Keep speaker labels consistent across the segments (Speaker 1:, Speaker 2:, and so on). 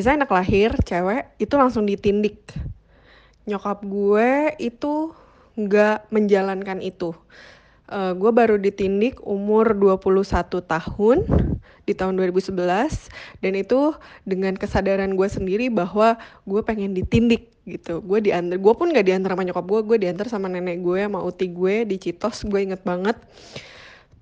Speaker 1: Biasanya anak lahir cewek itu langsung ditindik. Nyokap gue itu nggak menjalankan itu. Uh, gue baru ditindik umur 21 tahun di tahun 2011 dan itu dengan kesadaran gue sendiri bahwa gue pengen ditindik gitu gue diantar gue pun gak diantar sama nyokap gue gue diantar sama nenek gue sama uti gue di Citos gue inget banget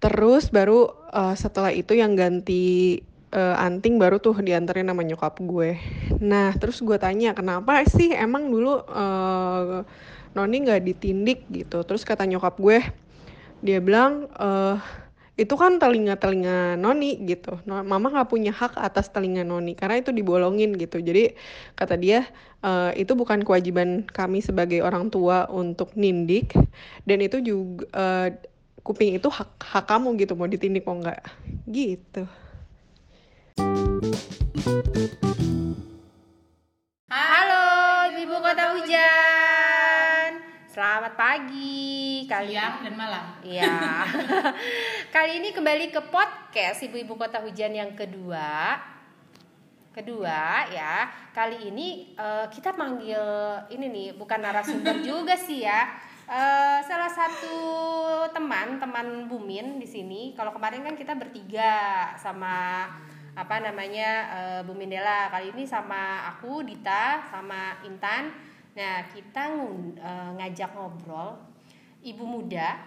Speaker 1: terus baru uh, setelah itu yang ganti uh, anting baru tuh diantarin sama nyokap gue. Nah terus gue tanya kenapa sih emang dulu uh, Noni nggak ditindik gitu. Terus kata nyokap gue dia bilang uh, itu kan telinga-telinga Noni gitu. Mama nggak punya hak atas telinga Noni karena itu dibolongin gitu. Jadi kata dia uh, itu bukan kewajiban kami sebagai orang tua untuk nindik dan itu juga uh, kuping itu hak hak kamu gitu mau ditindik mau nggak gitu.
Speaker 2: Halo, Ibu Kota Hujan. Selamat pagi.
Speaker 3: Kali siang dan malam.
Speaker 2: Iya. Kali ini kembali ke podcast Ibu-ibu Kota Hujan yang kedua. Kedua ya. Kali ini uh, kita manggil ini nih bukan narasumber juga sih ya. Uh, salah satu teman teman Bumin di sini. Kalau kemarin kan kita bertiga sama apa namanya uh, Bu Mindela. Kali ini sama aku Dita sama Intan. Nah kita uh, ngajak ngobrol. Ibu muda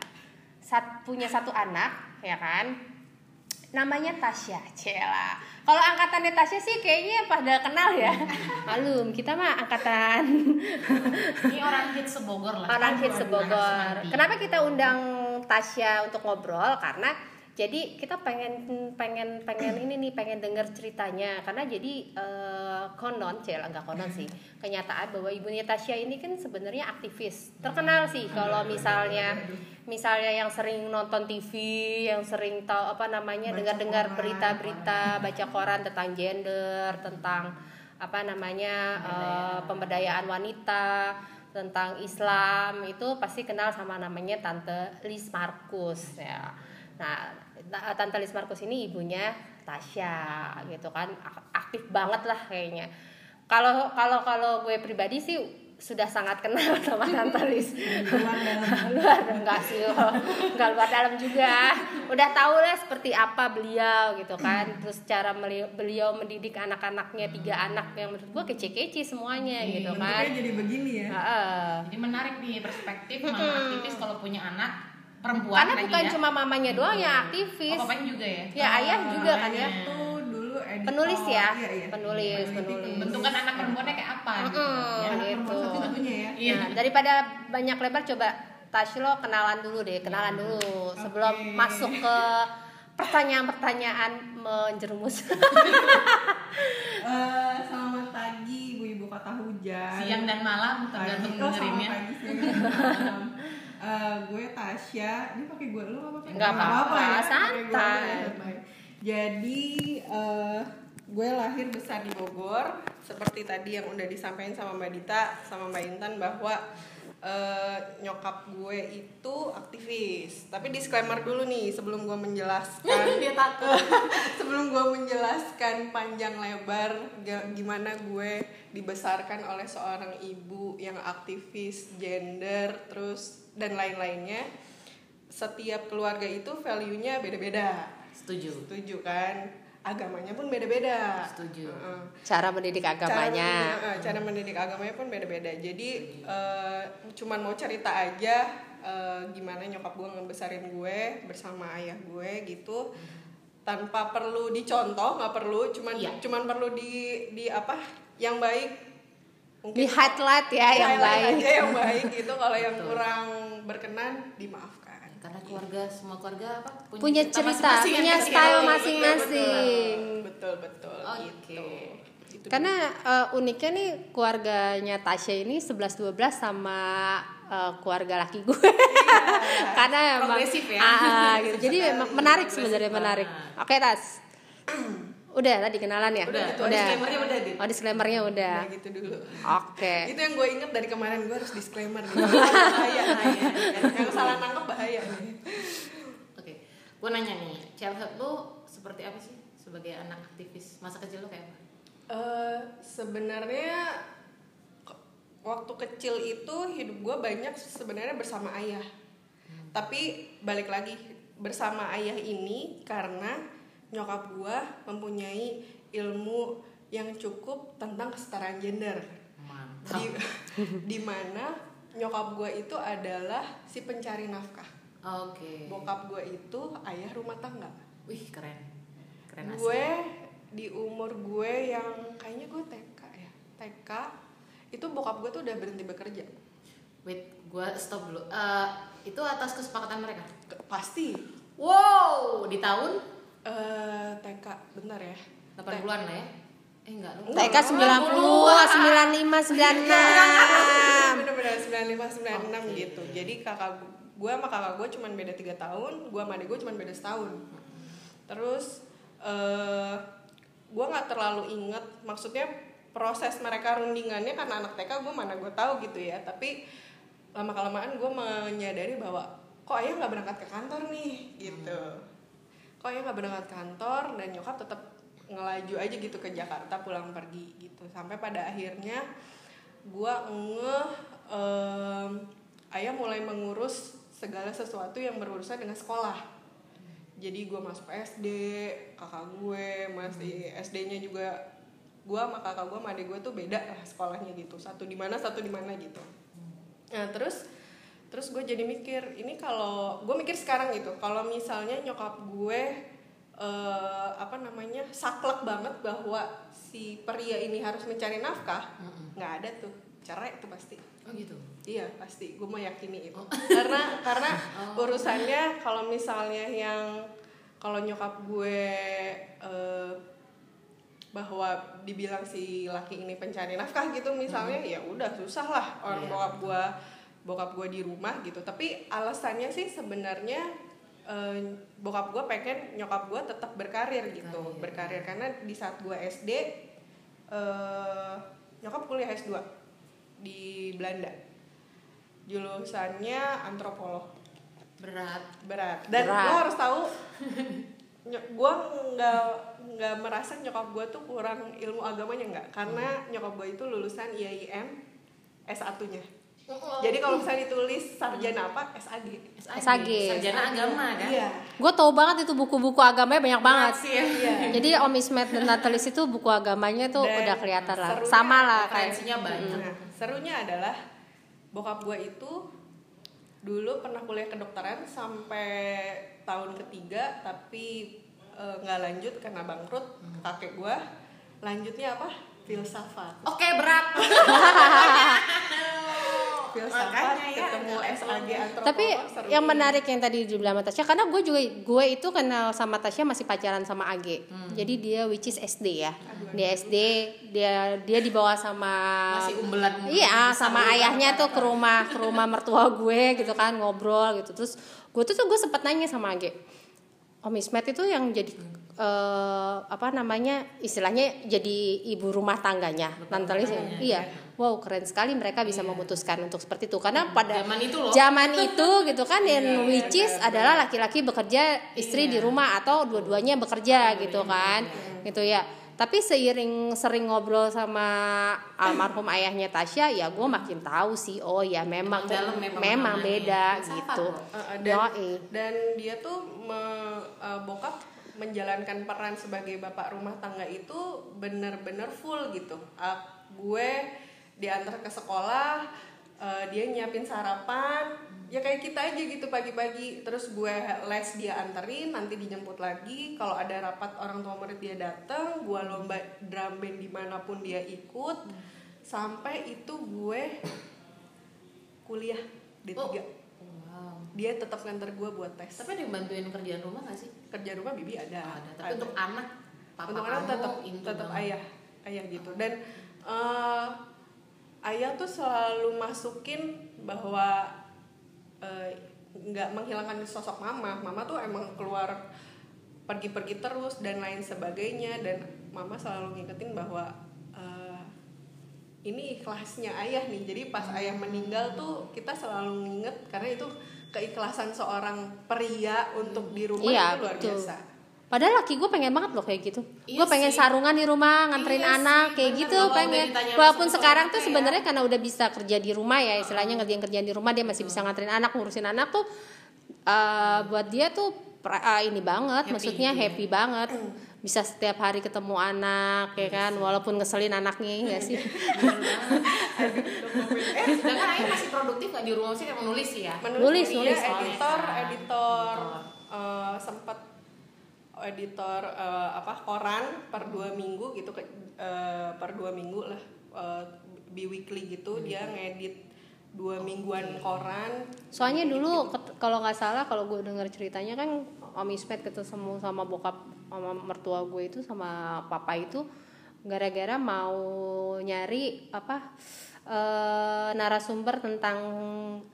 Speaker 2: sat, punya satu anak ya kan? Namanya Tasya Cela. Kalau angkatannya Tasya sih kayaknya pada kenal ya. Malum kita mah angkatan.
Speaker 3: Ini orang hit sebogor lah.
Speaker 2: Orang hit sebogor. kenapa kita undang Tasya untuk ngobrol? Karena jadi kita pengen pengen pengen ini nih pengen dengar ceritanya. Karena jadi uh, konon cel enggak konon sih. Kenyataan bahwa ibunya Tasya ini kan sebenarnya aktivis. Terkenal sih kalau misalnya misalnya yang sering nonton TV yang sering tahu apa namanya dengar-dengar berita-berita baca koran tentang gender tentang apa namanya uh, pemberdayaan wanita tentang Islam. Itu pasti kenal sama namanya Tante Liz Markus ya. Nah, Tante Liz Markus ini ibunya Tasya gitu kan aktif banget lah kayaknya. Kalau kalau kalau gue pribadi sih sudah sangat kenal sama Tante Liz. luar enggak sih, enggak luar dalam juga. Udah tahu lah seperti apa beliau gitu kan. Terus cara beliau mendidik anak-anaknya tiga anak yang menurut gue kece-kece semuanya
Speaker 1: iya,
Speaker 2: gitu kan.
Speaker 1: jadi begini ya.
Speaker 3: Jadi menarik nih perspektif mama aktivis kalau punya anak perempuan
Speaker 2: karena bukan ya? cuma mamanya doang yang aktivis
Speaker 3: oh, juga ya
Speaker 2: ya oh, ayah juga kan ya
Speaker 1: tuh dulu editor.
Speaker 2: penulis ya
Speaker 1: iya, iya.
Speaker 2: penulis penulis
Speaker 3: bentukan anak perempuannya kayak apa
Speaker 2: mm -hmm, ya, gitu
Speaker 1: ya.
Speaker 2: Iya. Nah, daripada banyak lebar coba Tashlo kenalan dulu deh kenalan dulu okay. sebelum masuk ke pertanyaan-pertanyaan menjerumus.
Speaker 1: uh, selamat pagi ibu-ibu kota hujan.
Speaker 3: Siang dan malam tergantung oh, dengerinnya.
Speaker 1: Pagi, siang dan malam uh, gue Tasya. Ini pakai gue lu apa
Speaker 2: pakai nggak apa-apa ya, santai.
Speaker 1: ya. jadi uh, gue lahir besar di Bogor. Seperti tadi yang udah disampaikan sama Mbak Dita sama Mbak Intan bahwa uh, nyokap gue itu aktivis. Tapi disclaimer dulu nih sebelum gue menjelaskan.
Speaker 2: Dia takut.
Speaker 1: Sebelum gue menjelaskan panjang lebar gimana gue dibesarkan oleh seorang ibu yang aktivis gender terus dan lain-lainnya setiap keluarga itu value-nya beda-beda.
Speaker 3: Setuju.
Speaker 1: Setuju kan agamanya pun beda-beda.
Speaker 3: Setuju.
Speaker 2: Uh, cara mendidik agamanya.
Speaker 1: cara, uh, cara mendidik agamanya pun beda-beda. Jadi uh, cuman mau cerita aja uh, gimana nyokap gue ngebesarin gue bersama ayah gue gitu tanpa perlu dicontoh nggak perlu cuman iya. cuman perlu di di apa yang baik.
Speaker 2: Mungkin di highlight ya yang
Speaker 1: highlight
Speaker 2: baik.
Speaker 1: aja yang baik itu kalau yang kurang berkenan dimaafkan
Speaker 3: karena keluarga semua keluarga apa
Speaker 2: punya, punya cerita, cerita masing -masing punya style masing-masing
Speaker 1: betul betul,
Speaker 2: oh,
Speaker 1: gitu
Speaker 2: Itu karena uh, uniknya nih keluarganya Tasya ini 11 12 sama uh, keluarga laki gue. Iya, karena
Speaker 3: emang ya.
Speaker 2: Uh, gitu. Jadi menarik sebenarnya menarik. Oke, okay, Tas. Udah tadi kenalan ya?
Speaker 1: Udah.
Speaker 2: Udah.
Speaker 1: Disclaimernya udah
Speaker 2: gitu. Oh, disclaimernya udah.
Speaker 1: Udah gitu dulu.
Speaker 2: Oke. Okay.
Speaker 1: itu yang gue inget dari kemarin gue harus disclaimer gitu. bahaya, bahaya. Yang salah nangkep bahaya. Oke.
Speaker 3: Okay. Gue nanya nih, childhood lu seperti apa sih sebagai anak aktivis? Masa kecil lu kayak apa?
Speaker 1: Eh, sebenarnya waktu kecil itu hidup gue banyak sebenarnya bersama ayah tapi balik lagi bersama ayah ini karena nyokap gue mempunyai ilmu yang cukup tentang kesetaraan gender
Speaker 3: Mantap.
Speaker 1: di di mana nyokap gue itu adalah si pencari nafkah
Speaker 3: Oke.
Speaker 1: bokap gue itu ayah rumah tangga
Speaker 3: Wih keren. Keren asli.
Speaker 1: gue di umur gue yang kayaknya gue TK ya TK itu bokap gue tuh udah berhenti bekerja
Speaker 3: Wait, gue stop dulu. Eh, itu atas kesepakatan mereka.
Speaker 1: Pasti
Speaker 3: Wow, di tahun
Speaker 1: bentar ya.
Speaker 3: 80-an lah ya. Eh enggak, lu.
Speaker 2: TK 90, 95, 96.
Speaker 1: bener-bener 95 96 gitu. Jadi kakak gue sama kakak gue cuman beda tiga tahun gue sama adik gue cuman beda setahun. Terus eh gue nggak terlalu inget maksudnya proses mereka rundingannya karena anak TK gue mana gue tahu gitu ya. Tapi lama kelamaan gue menyadari bahwa kok ayah nggak berangkat ke kantor nih gitu. kok ayah nggak berangkat kantor dan nyokap tetap ngelaju aja gitu ke Jakarta pulang pergi gitu. Sampai pada akhirnya gue ngeh em, ayah mulai mengurus segala sesuatu yang berurusan dengan sekolah. Jadi gue masuk SD kakak gue masih SD-nya juga gue sama kakak gue sama adik gue tuh beda lah sekolahnya gitu. Satu di mana satu di mana gitu. Nah terus terus gue jadi mikir ini kalau gue mikir sekarang gitu kalau misalnya nyokap gue eh, apa namanya saklek banget bahwa si pria ini harus mencari nafkah nggak ada tuh. Cerai tuh pasti.
Speaker 3: Oh gitu.
Speaker 1: Iya pasti, gue meyakini itu. Karena karena urusannya kalau misalnya yang kalau nyokap gue eh, bahwa dibilang si laki ini pencari nafkah gitu misalnya ya udah susah lah. Orang
Speaker 3: Iya.
Speaker 1: bokap gue bokap gue di rumah gitu. Tapi alasannya sih sebenarnya eh, bokap gue pengen nyokap gue tetap berkarir gitu,
Speaker 3: Karir.
Speaker 1: berkarir karena di saat gue SD eh, nyokap kuliah S2 di Belanda jurusannya antropolog
Speaker 3: Berat.
Speaker 1: berat dan
Speaker 2: Berat.
Speaker 1: lo harus tahu gue nggak nggak merasa nyokap gue tuh kurang ilmu agamanya nggak karena nyokap gue itu lulusan IAIN S1 nya jadi kalau misalnya ditulis sarjana apa SAG
Speaker 2: SAG.
Speaker 3: Sarjana agama kan?
Speaker 1: iya
Speaker 2: Gue tau banget itu buku-buku agamanya banyak banget.
Speaker 3: sih ya.
Speaker 1: iya
Speaker 2: Jadi Om Ismet dan Natalis itu buku agamanya tuh
Speaker 1: Dan
Speaker 2: udah kelihatan lah. Sama lah kayak
Speaker 3: Referensinya banyak.
Speaker 1: Nah, serunya adalah bokap gue itu dulu pernah kuliah kedokteran sampai tahun ketiga tapi eh, nggak lanjut karena bangkrut kakek gue lanjutnya apa filsafat
Speaker 3: Oke, berat. Makanya ya,
Speaker 1: ketemu SAG antropolog
Speaker 2: Tapi
Speaker 1: seru
Speaker 2: yang menarik yang tadi dibilang sama Tasya karena gue juga gue itu kenal sama Tasya masih pacaran sama AG.
Speaker 3: Hmm.
Speaker 2: Jadi dia which is SD ya. Dia SD dia dia dibawa sama
Speaker 3: Masih umbelan
Speaker 2: Iya, sama ayahnya tuh ke rumah ke rumah mertua gue gitu kan ngobrol gitu. Terus gue tuh tuh gue sempet nanya sama AG. Om Ismet itu yang jadi eh, apa namanya istilahnya jadi ibu rumah tangganya Tante Lis ya? iya wow keren sekali mereka bisa memutuskan untuk seperti itu karena pada
Speaker 3: Zaman itu loh.
Speaker 2: zaman itu gitu kan yang which is adalah laki-laki bekerja istri di rumah atau dua-duanya bekerja gitu kan gitu ya tapi seiring sering ngobrol sama almarhum ayahnya Tasya ya gue makin tahu sih oh ya memang
Speaker 3: Emang dalam ya
Speaker 2: memang
Speaker 3: pemahamannya.
Speaker 2: beda gitu.
Speaker 1: Uh, uh, dan,
Speaker 2: Yoi.
Speaker 1: dan dia tuh me- uh, bokap menjalankan peran sebagai bapak rumah tangga itu bener-bener full gitu. Uh, gue diantar ke sekolah, uh, dia nyiapin sarapan, ya kayak kita aja gitu pagi-pagi. Terus gue les dia anterin, nanti dijemput lagi. Kalau ada rapat orang tua murid dia datang, gue lomba drum band di mana pun dia ikut. Sampai itu gue kuliah D3
Speaker 3: Oh. Wow.
Speaker 1: dia tetap nganter gue buat tes.
Speaker 3: Tapi ada yang bantuin kerjaan rumah gak sih?
Speaker 1: kerja rumah bibi ada.
Speaker 3: Ada. Tapi untuk anak, papa
Speaker 1: untuk anak tetap tetap ayah. Ayah gitu. Dan eh, ayah tuh selalu masukin bahwa eh, nggak menghilangkan sosok mama. Mama tuh emang keluar pergi-pergi terus dan lain sebagainya. Dan mama selalu ngingetin bahwa eh, ini ikhlasnya ayah nih. Jadi pas ayah meninggal tuh kita selalu nginget karena itu keikhlasan seorang pria untuk di rumah
Speaker 2: Iya,
Speaker 1: itu luar
Speaker 2: betul.
Speaker 1: biasa
Speaker 2: Padahal laki gue pengen banget loh kayak gitu.
Speaker 3: Iya
Speaker 2: gue pengen
Speaker 3: sih.
Speaker 2: sarungan di rumah, nganterin
Speaker 3: Iya
Speaker 2: anak
Speaker 3: sih,
Speaker 2: kayak
Speaker 3: bener.
Speaker 2: gitu pengen. Walaupun sekarang tuh
Speaker 3: suaminya ya.
Speaker 2: sebenarnya karena udah bisa kerja di rumah ya, istilahnya ngerjain kerjaan di rumah dia masih bisa nganterin anak, ngurusin anak tuh eh, buat dia tuh eh, ini banget,
Speaker 3: Happy
Speaker 2: maksudnya
Speaker 3: gitu ya.
Speaker 2: happy banget. Bisa setiap hari ketemu anak ya kan, walaupun ngeselin anaknya ya sih.
Speaker 3: eh sedangkan Aing masih produktif nggak di rumah sih kayak menulis sih ya
Speaker 2: Nulis,
Speaker 1: dia
Speaker 2: nulis.
Speaker 1: editor
Speaker 3: kan.
Speaker 1: editor
Speaker 3: Editor.
Speaker 1: eh, sempat editor eh, apa koran per dua minggu gitu ke- eh, per dua minggu lah eh, biweekly gitu dia ngedit dua mingguan koran
Speaker 2: Soalnya dulu ket- kalau nggak salah kalau gue denger ceritanya kan Om Ismet ketemu sama bokap sama mertua gue itu sama papa itu gara-gara mau nyari apa eh, narasumber tentang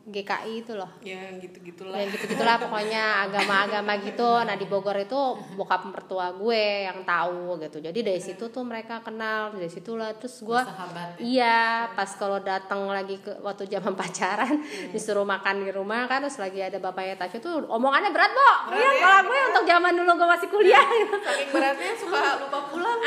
Speaker 2: GKI itu loh.
Speaker 1: ya gitu gitulah
Speaker 2: Ya gitu gitulah pokoknya agama-agama gitu. Nah di Bogor itu bokap mertua gue yang tahu gitu. Jadi dari situ tuh mereka kenal dari situlah terus gue
Speaker 3: sahabat ya.
Speaker 2: Iya, pas kalau datang lagi ke waktu zaman pacaran disuruh makan di rumah kan terus lagi ada bapaknya Tasya tuh omongannya berat, Bo. Iya,
Speaker 1: ya?
Speaker 2: kalau gue untuk zaman dulu gue masih kuliah.
Speaker 1: saking beratnya suka lupa pulang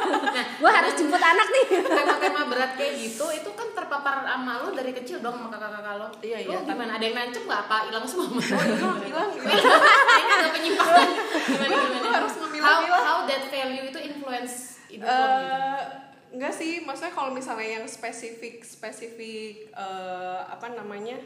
Speaker 2: gue harus jemput anak nih.
Speaker 3: tema-tema berat kayak gitu itu kan terpapar sama lu dari kecil dong sama kakak-kakak lo.
Speaker 1: Iya, iya,
Speaker 3: gimana? Ada yang nancep nggak? Apa hilang semua?
Speaker 1: Oh hilang hilang
Speaker 3: ini ada penyimpangan. Gimana gimana?
Speaker 1: harus ngemilah-milah.
Speaker 3: how, how that value itu influence hidup lo gitu?
Speaker 1: Eh, enggak sih. Maksudnya kalau misalnya yang spesifik spesifik eh, apa namanya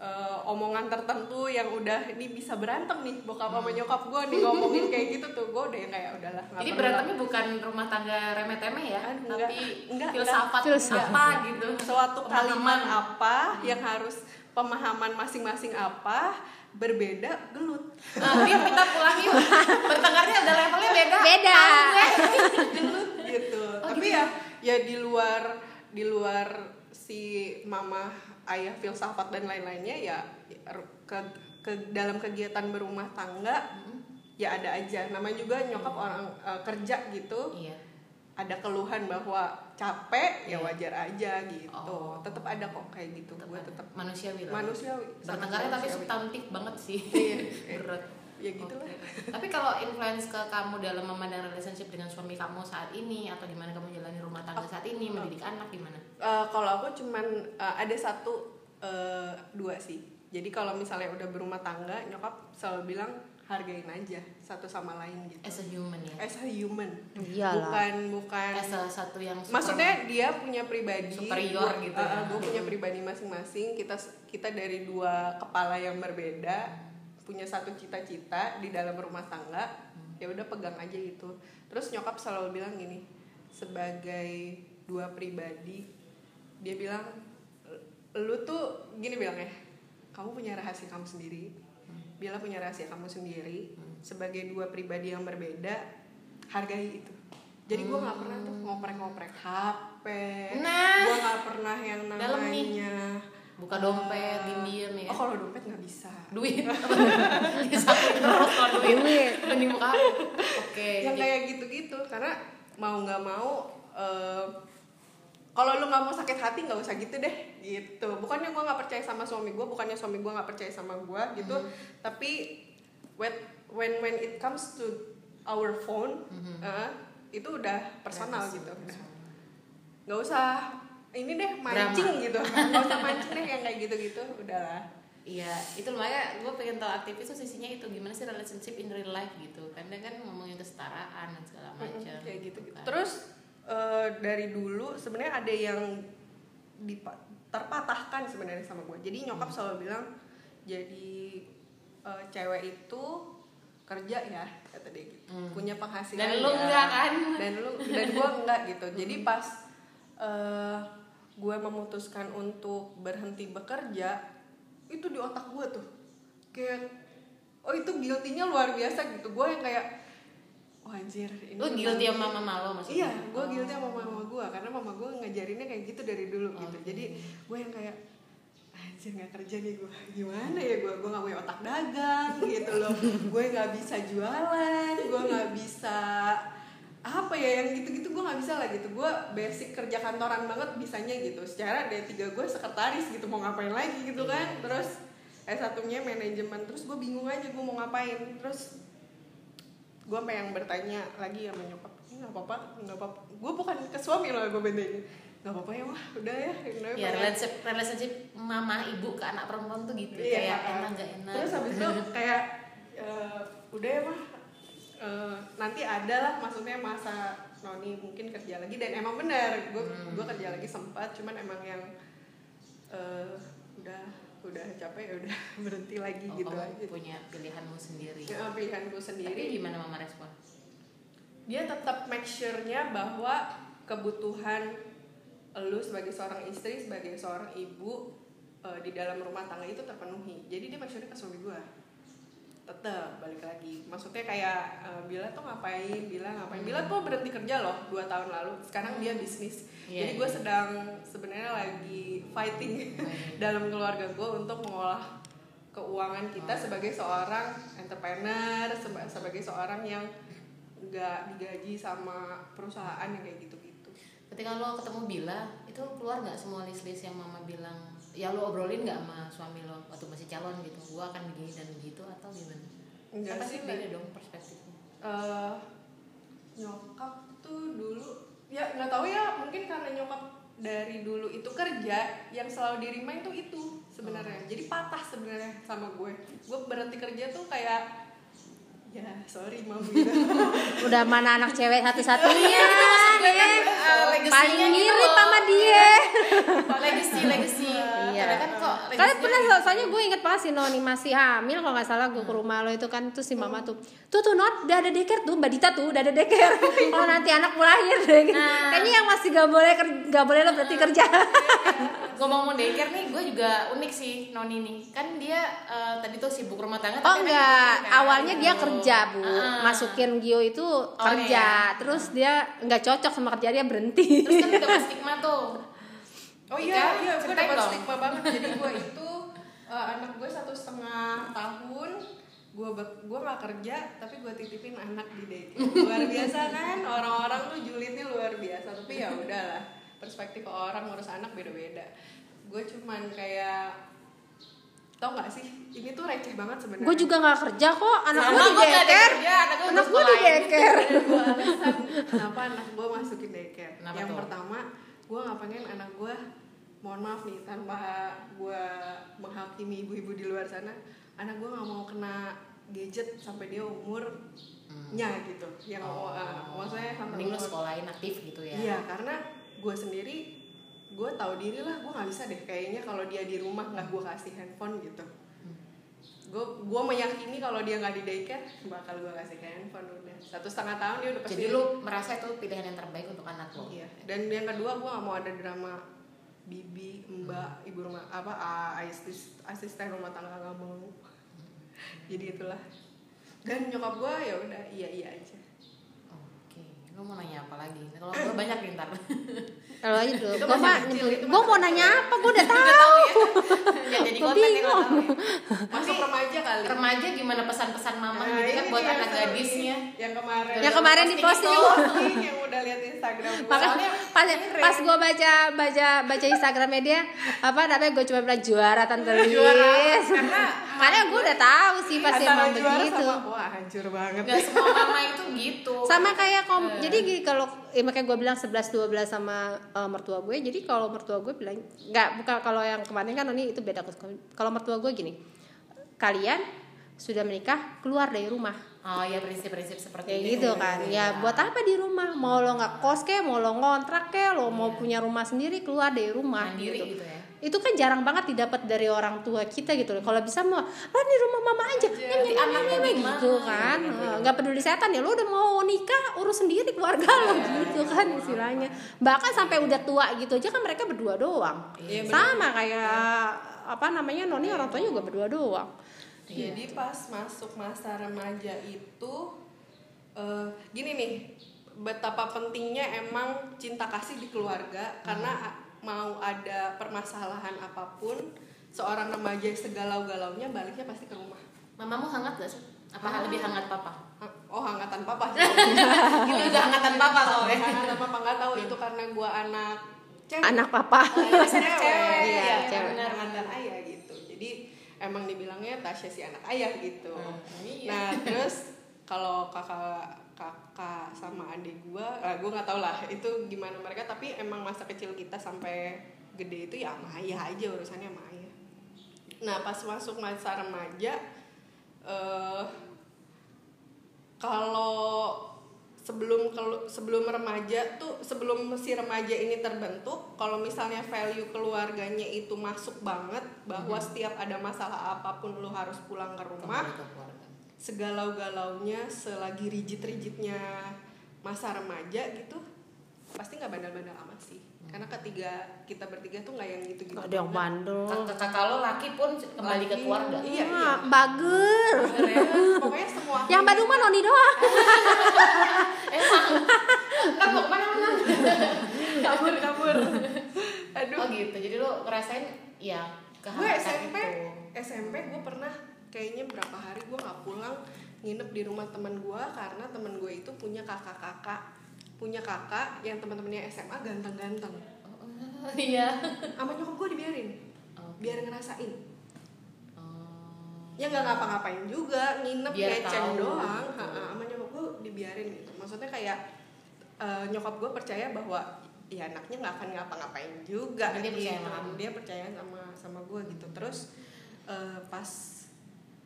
Speaker 1: eh, omongan tertentu yang udah ini bisa berantem nih bokap sama nyokap gue nih ngomongin kayak gitu tuh gue udah yang kayak udahlah
Speaker 3: jadi
Speaker 1: perlu
Speaker 3: berantemnya bukan rumah tangga remeh-temeh ya
Speaker 1: Aduh,
Speaker 3: tapi
Speaker 1: enggak. Enggak,
Speaker 3: filsafat
Speaker 2: Filsafat.
Speaker 3: apa gitu.
Speaker 1: Suatu kalimat apa yang harus pemahaman masing-masing apa berbeda gelut.
Speaker 3: Nah, Bim, kita pulang yuk bertengkarnya udah levelnya beda.
Speaker 2: Beda.
Speaker 1: Gelut. Gitu.
Speaker 3: Oh,
Speaker 1: tapi
Speaker 3: gitu.
Speaker 1: ya ya di luar di luar si mama ayah filsafat dan lain-lainnya ya ke, ke dalam kegiatan berumah tangga
Speaker 3: Hmm.
Speaker 1: ya ada aja. Namanya juga nyokap orang eh, kerja gitu.
Speaker 3: Iya.
Speaker 1: Ada keluhan bahwa capek ya
Speaker 3: Iya.
Speaker 1: wajar aja gitu.
Speaker 3: Oh.
Speaker 1: tetap ada kok kayak gitu. Gue tetap
Speaker 3: manusiawi
Speaker 1: manusiawi
Speaker 3: bertengkarnya tapi substantif banget sih.
Speaker 1: Iya.
Speaker 3: berat
Speaker 1: ya gitu lah
Speaker 3: Oke. Tapi kalau influence ke kamu dalam memandang relationship dengan suami kamu saat ini atau gimana kamu jalani rumah tangga saat ini, mendidik anak gimana?
Speaker 1: Eh, kalau aku cuman eh, ada satu eh, dua sih. Jadi kalau misalnya udah berumah tangga, nyokap selalu bilang hargain aja satu sama lain gitu.
Speaker 3: As a human ya.
Speaker 1: As a human.
Speaker 2: Iyalah.
Speaker 1: Bukan bukan.
Speaker 3: As a satu yang super-
Speaker 1: Maksudnya dia punya pribadi
Speaker 3: Superior
Speaker 1: gua-
Speaker 3: gitu
Speaker 1: eh,
Speaker 3: ya.
Speaker 1: gue punya pribadi masing-masing. Kita kita dari dua kepala yang berbeda, punya satu cita-cita di dalam rumah tangga. Ya udah pegang aja gitu. Terus nyokap selalu bilang gini, sebagai dua pribadi, dia bilang lu tuh gini bilangnya, kamu punya rahasia kamu sendiri. Bila punya rahasia kamu sendiri, sebagai dua pribadi yang berbeda, hargai itu. Jadi gue nggak pernah tuh ngoprek-ngoprek HP.
Speaker 3: Nah.
Speaker 1: gue nggak pernah yang namanya
Speaker 3: Buka dompet, diem-diem ya.
Speaker 1: Oh kalau dompet nggak bisa.
Speaker 3: Duit. Terus kalau duit.
Speaker 2: Duit.
Speaker 3: Mending buka. Oke.
Speaker 1: yang
Speaker 3: jadi-
Speaker 1: kayak gitu-gitu karena mau nggak mau eh, kalau lu nggak mau sakit hati nggak usah gitu deh gitu bukannya gue nggak percaya sama suami gue bukannya suami gue nggak percaya sama gue gitu tapi when when when it comes to our phone eh, itu udah personal gitu
Speaker 3: personal.
Speaker 1: nggak usah ini deh mancing gitu nggak usah mancing deh yang kayak gitu-gitu udahlah
Speaker 3: Iya, itu makanya gue pengen tahu aktivis tuh sisinya itu gimana sih relationship in real life gitu. Kadang kan ngomongin kesetaraan dan segala macam.
Speaker 1: Mm-mm, kayak gitu gitu
Speaker 3: kan.
Speaker 1: terus eh, dari dulu sebenarnya ada yang dipa- terpatahkan sebenarnya sama gue jadi nyokap
Speaker 3: Hmm.
Speaker 1: selalu bilang jadi eh, cewek itu kerja ya kata dia gitu
Speaker 3: Hmm.
Speaker 1: punya penghasilan
Speaker 3: Dan lu
Speaker 1: ya.
Speaker 3: enggak kan?
Speaker 1: dan lu dan gue enggak gitu jadi pas eh, gue memutuskan untuk berhenti bekerja itu di otak gue tuh. Kayak oh itu guilty-nya luar biasa gitu. Gue yang kayak wah anjir ini
Speaker 3: Lu guilty sama mama lo maksudnya?
Speaker 1: Iya, gue guilty sama mama gue karena mama gue ngajarinnya kayak gitu dari dulu gitu.
Speaker 3: Oke.
Speaker 1: Jadi gue yang kayak anjir nggak kerja nih gue gimana ya gue gue nggak punya otak dagang gitu loh. Gue nggak bisa jualan gue nggak bisa apa ya yang gitu-gitu gue nggak bisa lah gitu. Gue basic kerja kantoran banget bisanya gitu. Secara D3 gue sekretaris gitu mau ngapain lagi gitu kan. Terus S satunya manajemen. Terus gue bingung aja gue mau ngapain. Terus gue pengen bertanya lagi sama nyokap "Ini nggak apa-apa nggak apa-apa gue bukan ke suami loh gue bentengi nggak apa-apa ya mah udah ya. Udah
Speaker 3: ya
Speaker 1: pengen."
Speaker 3: relationship relationship mama ibu ke anak perempuan tuh gitu.
Speaker 1: Iya,
Speaker 3: kayak enak gak enak.
Speaker 1: Terus habis itu kayak eh, udah ya mah eh, nanti ada lah maksudnya masa Noni mungkin kerja lagi dan emang benar gue
Speaker 3: Hmm.
Speaker 1: gue kerja lagi sempat cuman emang yang eh, udah udah capek ya udah berhenti lagi
Speaker 3: oh,
Speaker 1: gitu
Speaker 3: kamu
Speaker 1: aja.
Speaker 3: punya pilihanmu sendiri.
Speaker 1: Ya, pilihan gue
Speaker 3: tapi
Speaker 1: sendiri
Speaker 3: gimana mama respon?
Speaker 1: Dia tetap make sure-nya bahwa kebutuhan lu sebagai seorang istri sebagai seorang ibu eh, di dalam rumah tangga itu terpenuhi. Jadi dia make sure-nya ke suami gue tetap balik lagi. Maksudnya kayak eh, Bila tuh ngapain? Bila ngapain? Bila tuh berhenti kerja loh dua tahun lalu. Sekarang dia bisnis.
Speaker 3: Iya,
Speaker 1: jadi gue
Speaker 3: iya.
Speaker 1: sedang sebenarnya lagi fighting dalam keluarga gue untuk mengolah keuangan kita
Speaker 3: Oh.
Speaker 1: sebagai seorang entrepreneur seba- sebagai seorang yang nggak digaji sama perusahaan yang kayak gitu-gitu
Speaker 3: ketika lo ketemu Bila itu keluar nggak semua list-list yang mama bilang? Ya lo obrolin nggak sama suami lo waktu masih calon gitu? Gua akan begini dan begitu atau gimana?
Speaker 1: Enggak
Speaker 3: Kan
Speaker 1: sih,
Speaker 3: beda dong perspektifnya?
Speaker 1: Eh, nyokap tuh dulu ya nggak tahu ya mungkin karena nyokap dari dulu itu kerja yang selalu dirima itu itu sebenarnya. Jadi patah sebenarnya sama gue. Gue berhenti kerja tuh kayak ya sorry mau gitu
Speaker 2: Udah mana anak cewek satu-satunya
Speaker 3: Eh,
Speaker 2: nih.
Speaker 3: legasinya
Speaker 2: Paling
Speaker 3: gitu
Speaker 2: mirip sama dia.
Speaker 3: legacy legacy
Speaker 2: Iya.
Speaker 3: karena kan kok legasinya
Speaker 2: pernah
Speaker 3: gitu.
Speaker 2: soalnya gue inget banget si Noni masih hamil kalau nggak salah gue ke rumah lo itu kan terus si mama tuh tuh tuh Not udah ada deker tuh Mbak Dita tuh udah ada deker kalau nanti anak mau lahir
Speaker 3: Nah.
Speaker 2: kayaknya yang masih gak boleh gak boleh lo berarti kerja
Speaker 3: ngomong-ngomong daycare nih gue juga unik sih Noni nih kan dia eh, tadi tuh sibuk rumah tangga
Speaker 2: Oh
Speaker 3: tapi
Speaker 2: enggak,
Speaker 3: kan.
Speaker 2: awalnya dia
Speaker 3: Oh.
Speaker 2: kerja bu,
Speaker 3: Ah.
Speaker 2: masukin Gio itu
Speaker 3: iya,
Speaker 2: kerja,
Speaker 3: iya.
Speaker 2: terus dia nggak cocok sama kerja dia berhenti.
Speaker 3: terus kan dapat stigma tuh.
Speaker 1: Oh
Speaker 3: Iya,
Speaker 1: iya iya gue dapat
Speaker 3: dong.
Speaker 1: stigma banget. Jadi gue itu eh, anak gue satu setengah tahun gue gue nggak kerja tapi gue titipin anak di daycare luar biasa kan? Orang-orang tuh julidnya luar biasa. Tapi ya udahlah perspektif orang ngurus anak beda-beda. Gue cuman kayak tau nggak sih? Ini tuh receh banget sebenarnya.
Speaker 2: Gue juga nggak kerja kok, anak gue di
Speaker 3: gua nggak ada
Speaker 2: deker,
Speaker 3: anak
Speaker 2: gue di deker.
Speaker 1: kenapa anak gue masukin daycare.
Speaker 3: Kenapa
Speaker 1: yang
Speaker 3: tuh?
Speaker 1: pertama gue nggak pengen anak gue mohon maaf nih tanpa gue menghakimi ibu-ibu di luar sana anak gue nggak mau kena gadget sampai dia umurnya gitu. Yang
Speaker 3: Oh.
Speaker 1: uh, maksudnya sampai
Speaker 3: mending
Speaker 1: umur-
Speaker 3: sekolahin aktif gitu ya.
Speaker 1: Iya, karena gue sendiri gue tahu diri lah gue nggak bisa deh kayaknya kalau dia di rumah nggak gue kasih handphone gitu. Gue gue meyakini kalau dia nggak di daycare bakal gue kasih handphone udah satu setengah tahun dia udah pasti.
Speaker 3: jadi lu merasa itu pilihan yang terbaik untuk anak lo
Speaker 1: Iya. Dan yang kedua gue nggak mau ada drama bibi, mbak, ibu rumah apa ah, asisten asisten rumah tangga nggak mau. Jadi itulah. Dan nyokap gue ya udah iya iya aja.
Speaker 3: oke lu mau nanya apa lagi kalau gue banyak nih ntar
Speaker 2: Kalau aja dulu,
Speaker 1: Itu
Speaker 2: gue mah, gue mau nanya apa, gue udah tahu.
Speaker 3: Tahu ya jadi konten
Speaker 2: bingung.
Speaker 3: ya.
Speaker 1: Masuk remaja kali.
Speaker 3: remaja gimana pesan-pesan mama
Speaker 1: Nah,
Speaker 3: gitu kan buat anak gadisnya
Speaker 1: yang kemarin
Speaker 2: Yang kemarin di posting.
Speaker 1: yang udah lihat Instagram gue
Speaker 2: Makanya pas pas gue baca baca baca Instagramnya dia apa namanya gue cuma bilang juara tante Lis.
Speaker 1: karena
Speaker 2: Makanya gue udah tahu sih pasti
Speaker 1: antara
Speaker 2: emang
Speaker 1: juara
Speaker 2: begitu.
Speaker 1: sama wah hancur banget
Speaker 3: Gak semua mama itu gitu
Speaker 2: Sama kayak kom
Speaker 3: Eh.
Speaker 2: jadi gini, kalau ya makanya gue bilang 11 12 sama eh, mertua gue. Jadi kalau mertua gue bilang nggak bukan kalau yang kemarin kan ini itu beda kalau mertua gue gini. Kalian sudah menikah keluar dari rumah
Speaker 3: oh ya prinsip-prinsip seperti
Speaker 2: kayak
Speaker 3: itu
Speaker 2: gitu kan ya buat apa di rumah mau lo nggak kos kek mau lo ngontrak kek lo mau punya rumah sendiri keluar dari rumah
Speaker 3: mandiri
Speaker 2: gitu.
Speaker 3: gitu ya
Speaker 2: itu kan jarang banget didapat dari orang tua kita gitu loh kalau bisa mau lo di rumah mama aja nyam, nyam,
Speaker 3: gimana?
Speaker 2: gitu kan
Speaker 3: Iya, iya, iya.
Speaker 2: nggak peduli setan ya lo udah mau nikah urus sendiri keluarga lo gitu kan istilahnya bahkan sampai udah tua gitu aja kan mereka berdua doang
Speaker 1: Iya, bener.
Speaker 2: sama kayak apa namanya noni orang tuanya juga berdua doang
Speaker 3: Iya.
Speaker 1: jadi pas masuk masa remaja itu eh, gini nih betapa pentingnya emang cinta kasih di keluarga karena a- mau ada permasalahan apa pun seorang remaja segalau-galaunya baliknya pasti ke rumah.
Speaker 3: Mamamu hangat gak sih? Apa lebih hangat papa?
Speaker 1: Oh hangatan papa
Speaker 3: itu udah hangatan papa soalnya
Speaker 1: hangatan papa nggak tahu itu karena gua anak cewek.
Speaker 2: Anak papa.
Speaker 1: Cewek,
Speaker 2: Iya,
Speaker 1: iya,
Speaker 2: cewek.
Speaker 1: benar mantan ayah gitu. Jadi emang dibilangnya Tasya si anak ayah gitu.
Speaker 3: Hmm, iya.
Speaker 1: Nah terus kalau kakak kakak sama adik gue lah gue nggak tau lah itu gimana mereka tapi emang masa kecil kita sampai gede itu ya sama ayah aja urusannya sama ayah nah pas masuk masa remaja eh kalau sebelum sebelum remaja tuh sebelum si remaja ini terbentuk kalau misalnya value keluarganya itu masuk banget bahwa setiap ada masalah apa pun lu harus pulang ke rumah. Segalau-galaunya selagi rigid-rigidnya masa remaja gitu pasti nggak bandel-bandel amat sih karena ketiga kita bertiga tuh nggak yang gitu-gitu
Speaker 2: ada yang bandel
Speaker 3: Kakak lo laki pun kembali ke
Speaker 1: Laki,
Speaker 3: keluarga.
Speaker 1: iya iya
Speaker 2: Ah, bager
Speaker 1: Bener, pokoknya semua
Speaker 2: yang Bandung mah noni doang
Speaker 3: Emang. Ntar mau ke mana mana?
Speaker 1: kabur kabur aduh
Speaker 3: Oh gitu. Jadi lo ngerasain ya
Speaker 1: gue SMP
Speaker 3: itu.
Speaker 1: SMP gue pernah kayaknya berapa hari gue nggak pulang nginep di rumah teman gue karena teman gue itu punya kakak-kakak punya kakak yang teman-temannya SMA ganteng-ganteng
Speaker 3: Oh, iya.
Speaker 1: sama nyokap gue dibiarin
Speaker 3: Oke.
Speaker 1: biar ngerasain
Speaker 3: Oh.
Speaker 1: ya nggak ngapa-ngapain juga nginep
Speaker 3: Biar
Speaker 1: ngeceng doang Ha, ha, sama nyokap gue dibiarin gitu maksudnya kayak eh, nyokap gue percaya bahwa ya anaknya nggak akan ngapa-ngapain juga
Speaker 3: Dia
Speaker 1: gitu.
Speaker 3: percaya sama kamu.
Speaker 1: dia percaya sama sama gue gitu terus eh, pas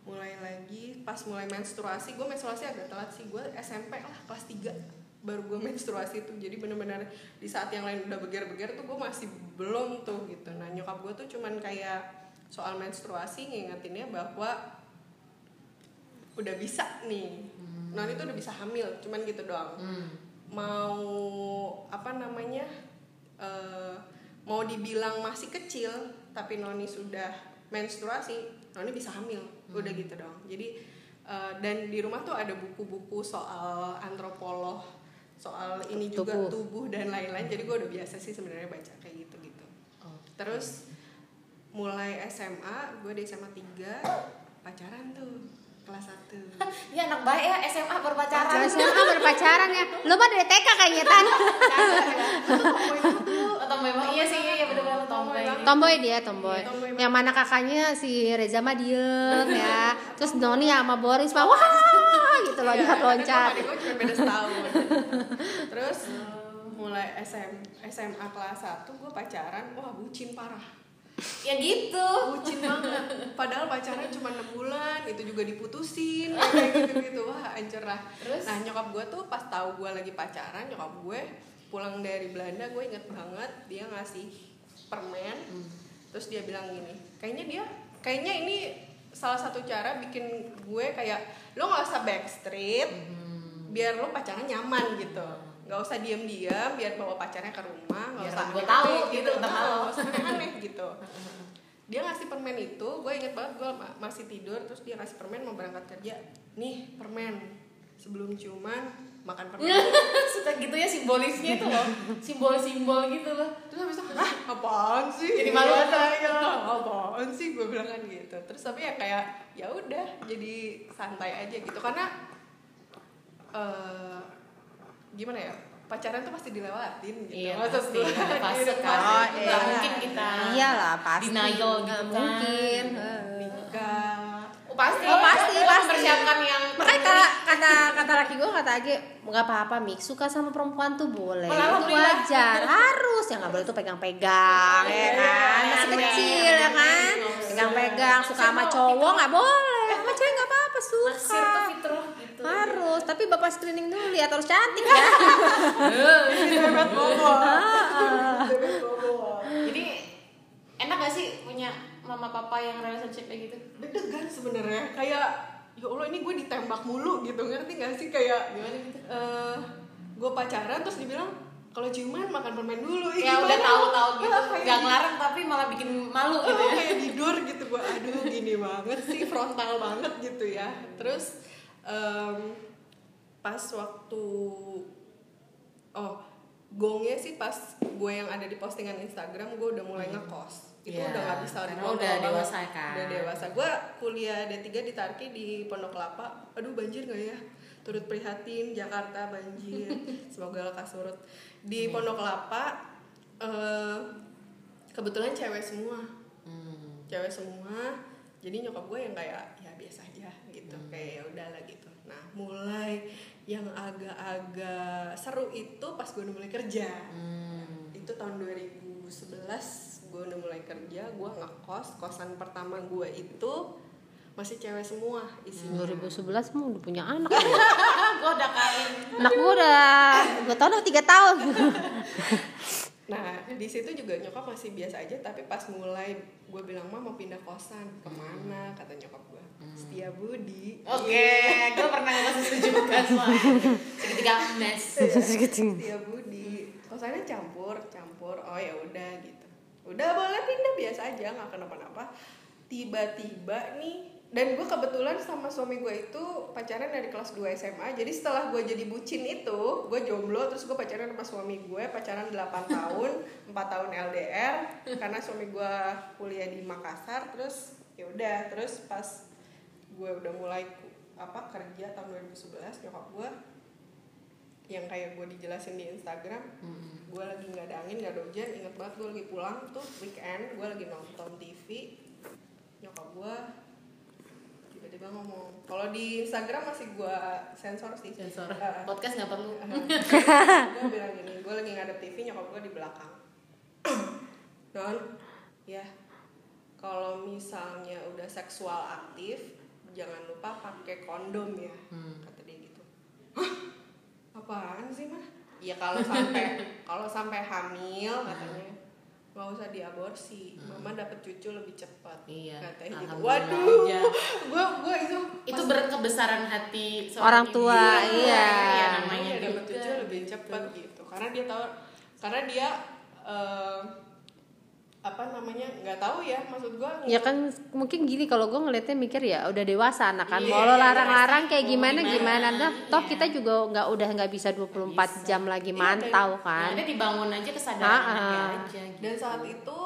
Speaker 1: mulai lagi pas mulai menstruasi gue menstruasi agak telat sih. Gue SMP lah kelas 3 baru gue menstruasi tuh. Jadi bener-bener di saat yang lain udah beger-beger tuh gue masih belum tuh gitu. Nah nyokap gue tuh cuman kayak soal menstruasi ngingetinnya bahwa udah bisa nih. Noni tuh udah bisa hamil cuman gitu doang.
Speaker 3: Hmm.
Speaker 1: mau apa namanya eh, mau dibilang masih kecil tapi Noni sudah menstruasi Noni bisa hamil. Udah gitu dong. Jadi eh, dan di rumah tuh ada buku-buku soal antropolog soal ini juga
Speaker 2: Tubuh.
Speaker 1: tubuh dan lain-lain. Jadi gue udah biasa sih sebenarnya baca kayak gitu gitu
Speaker 3: Oh.
Speaker 1: terus mulai SMA gue di SMA 3 pacaran tuh kelas 1
Speaker 3: Ya anak baik ya SMA berpacaran.
Speaker 2: SMA berpacaran ya. Lo mah dari TK kayaknya tan.
Speaker 3: Atau memang iya sih iya benar-benar tomboy.
Speaker 2: tomboy. dia tomboy.
Speaker 1: Tomboy
Speaker 2: yang mana kakaknya si Reza mah diem ya. Terus Noni sama Boris mah wah gitu
Speaker 1: Iya,
Speaker 2: loncat. loncat
Speaker 1: gue cuma beda setahun. Terus mulai SM, SMA kelas 1 gue pacaran. Wah bucin parah
Speaker 3: Ya gitu.
Speaker 1: bucin banget. Padahal pacaran cuma 6 bulan itu juga diputusin. Kayak gitu gitu wah hancur lah.
Speaker 3: Terus?
Speaker 1: nah nyokap gue tuh pas tahu gue lagi pacaran nyokap gue pulang dari Belanda gue inget banget dia ngasih permen. Terus dia bilang gini kayaknya dia kayaknya ini salah satu cara bikin gue kayak lo nggak usah backstreet biar lo pacaran nyaman gitu. Nggak usah diem-diem biar bawa pacarnya ke rumah nggak usah
Speaker 3: gue
Speaker 1: aneh-aneh
Speaker 3: tahu gitu.
Speaker 1: Ah,
Speaker 3: lo.
Speaker 1: nggak usah aneh gitu. Dia ngasih permen itu gue inget banget gue ma- masih tidur terus dia ngasih permen mau berangkat kerja. Nih permen. Sebelum ciuman makan permen.
Speaker 3: Suka gitu ya simbolisnya itu loh. Simbol-simbol gitu loh.
Speaker 1: terus habis itu hah apaan sih?
Speaker 3: Jadi malu
Speaker 1: Iya,
Speaker 3: atau?
Speaker 1: iya, apaan sih? gue bilang kan gitu. Terus tapi ya kayak ya udah jadi santai aja gitu. Karena eh gimana ya pacaran tuh pasti dilewatin gitu
Speaker 3: Iya
Speaker 1: Maksud
Speaker 3: pasti. fase
Speaker 1: gitu,
Speaker 3: kan.
Speaker 1: pasti.
Speaker 2: Oh,
Speaker 3: Nggak
Speaker 2: iya.
Speaker 3: mungkin kita.
Speaker 2: iyalah pasti
Speaker 3: Denial gitu
Speaker 2: Nggak
Speaker 3: kan.
Speaker 2: mungkin
Speaker 1: nikah
Speaker 3: Oh, pasti.
Speaker 2: Oh, pasti, pasti.
Speaker 3: mempersiapkan yang
Speaker 2: makanya kata kata kata laki gue kata Age nggak apa-apa mix suka sama perempuan tuh boleh
Speaker 3: Malah
Speaker 2: itu wajar harus yang nggak boleh tuh pegang-pegang ya kan masih
Speaker 3: Iya,
Speaker 2: kecil ya kan
Speaker 3: iya.
Speaker 2: pegang-pegang suka sama cowok nggak boleh sama cewek nggak apa-apa
Speaker 3: Naksir tuh
Speaker 2: suka
Speaker 3: fitrah gitu.
Speaker 2: Harus tapi bapak screening dulu lihat harus cantik ya
Speaker 1: bebet bobot
Speaker 2: Ah,
Speaker 3: Jadi enak gak sih punya mama papa yang relationship kayak gitu?
Speaker 1: deg-degan sebenarnya kayak ya allah ini gue ditembak mulu gitu ngerti gak sih kayak
Speaker 3: Gimana gitu?
Speaker 1: eh gue pacaran terus dibilang kalau ciuman makan permen dulu
Speaker 3: Ya
Speaker 1: gimana?
Speaker 3: udah tahu-tahu gitu.
Speaker 1: Ah, kayak
Speaker 3: Gak
Speaker 1: di-
Speaker 3: ngelarang tapi malah bikin malu
Speaker 1: oh,
Speaker 3: gitu ya.
Speaker 1: kayak tidur gitu gue aduh gini banget sih frontal banget gitu ya terus em, pas waktu oh gongnya sih pas gue yang ada di postingan Instagram gue udah mulai ngekos. Itu
Speaker 3: Iya,
Speaker 1: udah nggak bisa
Speaker 3: karena udah
Speaker 1: banget.
Speaker 3: dewasa kan.
Speaker 1: udah dewasa. Gue kuliah D3 di Tarki di Pondok Kelapa. Aduh banjir nggak ya? Turut prihatin Jakarta banjir. Semoga lekas surut. Di Pondok Kelapa eh, kebetulan cewek semua.
Speaker 3: Hmm.
Speaker 1: cewek semua. Jadi nyokap gue yang kayak ya biasa aja kayak ya udahlah gitu. Nah mulai yang agak-agak seru itu pas gue udah mulai kerja.
Speaker 3: Hmm.
Speaker 1: itu tahun 2011 gue udah mulai kerja gue ngekos. Kosan pertama gue itu masih cewek semua isinya.
Speaker 2: 2011 mu udah punya anak.
Speaker 3: Gue udah kawin.
Speaker 2: Anak gue udah gue tahun udah tiga tahun
Speaker 1: di situ juga nyokap masih biasa aja, tapi pas mulai gue bilang mah mau pindah kosan ke mana kata nyokap gue Setia Budi.
Speaker 3: oke gue pernah ngasih setuju kan soalnya seketika mes
Speaker 1: Setia Budi. Kosannya campur, campur. Oh ya udah gitu. Udah boleh pindah biasa aja, nggak kenapa-napa. Tiba-tiba nih dan gue kebetulan sama suami gue itu pacaran dari kelas 2 SMA jadi setelah gue jadi bucin itu gue jomblo terus gue pacaran sama suami gue pacaran 8 tahun 4 tahun LDR karena suami gue kuliah di Makassar terus ya udah terus pas gue udah mulai apa kerja tahun 2011 nyokap gue yang kayak gue dijelasin di Instagram gue lagi nggak ada angin nggak ada hujan inget banget gue lagi pulang tuh weekend gue lagi nonton TV nyokap gue tiba-tiba ngomong. Kalau di Instagram masih gue sensor sih.
Speaker 3: Sensor.
Speaker 1: Eh,
Speaker 3: podcast nggak perlu.
Speaker 1: Gue bilang gini gue lagi ngadep TV nyokap gue di belakang. Non ya kalau misalnya udah seksual aktif jangan lupa pakai kondom ya
Speaker 3: Hmm.
Speaker 1: kata dia gitu. Hah? apaan sih mah ya kalau sampai kalau sampai hamil katanya nggak usah diaborsi mama dapet cucu lebih cepat
Speaker 3: iya
Speaker 1: katanya gitu waduh gue gue itu
Speaker 3: itu berkebesaran hati seorang
Speaker 2: Orang
Speaker 3: ibu.
Speaker 2: tua, iya.
Speaker 3: iya namanya
Speaker 1: Iya, dapet
Speaker 3: juga.
Speaker 1: cucu lebih cepat gitu karena dia tahu karena dia eh, apa namanya nggak tahu ya maksud gua
Speaker 2: ya kan mungkin gini kalau gue ngeliatnya mikir ya udah dewasa anak kan
Speaker 1: Iya,
Speaker 2: mau lo larang-larang kayak
Speaker 3: mau
Speaker 2: gimana
Speaker 3: gimana,
Speaker 2: gimana Nah, toh
Speaker 3: iya.
Speaker 2: kita juga nggak udah nggak bisa 24
Speaker 3: bisa.
Speaker 2: jam lagi
Speaker 1: Iya,
Speaker 2: mantau
Speaker 3: Yang
Speaker 2: kan
Speaker 3: ada dibangun aja kesadaran
Speaker 2: Ah,
Speaker 3: anaknya
Speaker 2: ah.
Speaker 3: aja gitu.
Speaker 1: dan saat itu